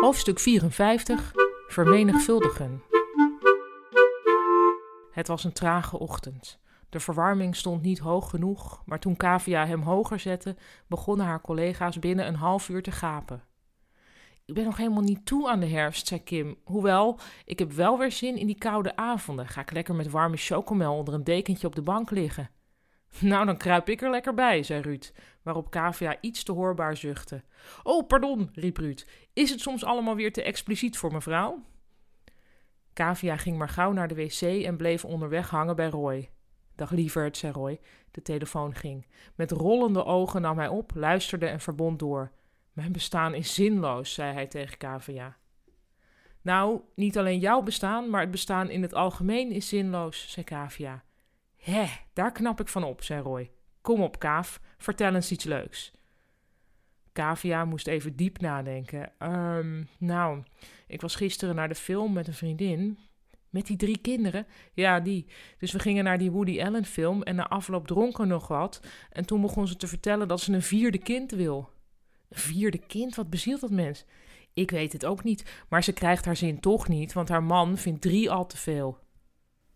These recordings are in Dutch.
Hoofdstuk 54 Vermenigvuldigen. Het was een trage ochtend. De verwarming stond niet hoog genoeg, maar toen Kavia hem hoger zette, begonnen haar collega's binnen een half uur te gapen. Ik ben nog helemaal niet toe aan de herfst, zei Kim. Hoewel, ik heb wel weer zin in die koude avonden. Ga ik lekker met warme chocomel onder een dekentje op de bank liggen. Nou, dan kruip ik er lekker bij, zei Ruud, waarop Kavia iets te hoorbaar zuchtte. Oh, pardon, riep Ruud. Is het soms allemaal weer te expliciet voor mevrouw? Kavia ging maar gauw naar de wc en bleef onderweg hangen bij Roy. Dag lieverd, zei Roy. De telefoon ging. Met rollende ogen nam hij op, luisterde en verbond door. Mijn bestaan is zinloos, zei hij tegen Kavia. Nou, niet alleen jouw bestaan, maar het bestaan in het algemeen is zinloos, zei Kavia. Hé, daar knap ik van op, zei Roy. Kom op, Kaaf, vertel eens iets leuks. Kavia moest even diep nadenken. Um, nou, ik was gisteren naar de film met een vriendin. Met die drie kinderen? Ja, die. Dus we gingen naar die Woody Allen film en na afloop dronken nog wat. En toen begon ze te vertellen dat ze een vierde kind wil. Een vierde kind? Wat bezielt dat mens? Ik weet het ook niet, maar ze krijgt haar zin toch niet, want haar man vindt drie al te veel.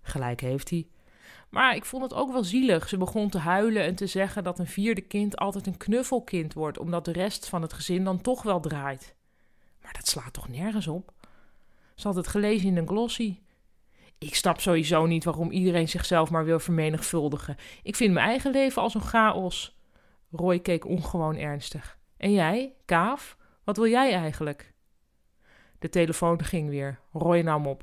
Gelijk heeft hij. Maar ik vond het ook wel zielig. Ze begon te huilen en te zeggen dat een vierde kind altijd een knuffelkind wordt, omdat de rest van het gezin dan toch wel draait. Maar dat slaat toch nergens op? Ze had het gelezen in een glossy. Ik snap sowieso niet waarom iedereen zichzelf maar wil vermenigvuldigen. Ik vind mijn eigen leven als een chaos. Roy keek ongewoon ernstig. En jij, Kaaf, wat wil jij eigenlijk? De telefoon ging weer. Roy nam op.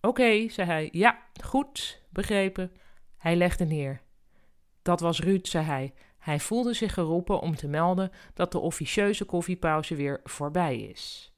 Oké, zei hij. Ja, goed, begrepen. Hij legde neer. Dat was Ruud, zei hij. Hij voelde zich geroepen om te melden dat de officieuze koffiepauze weer voorbij is.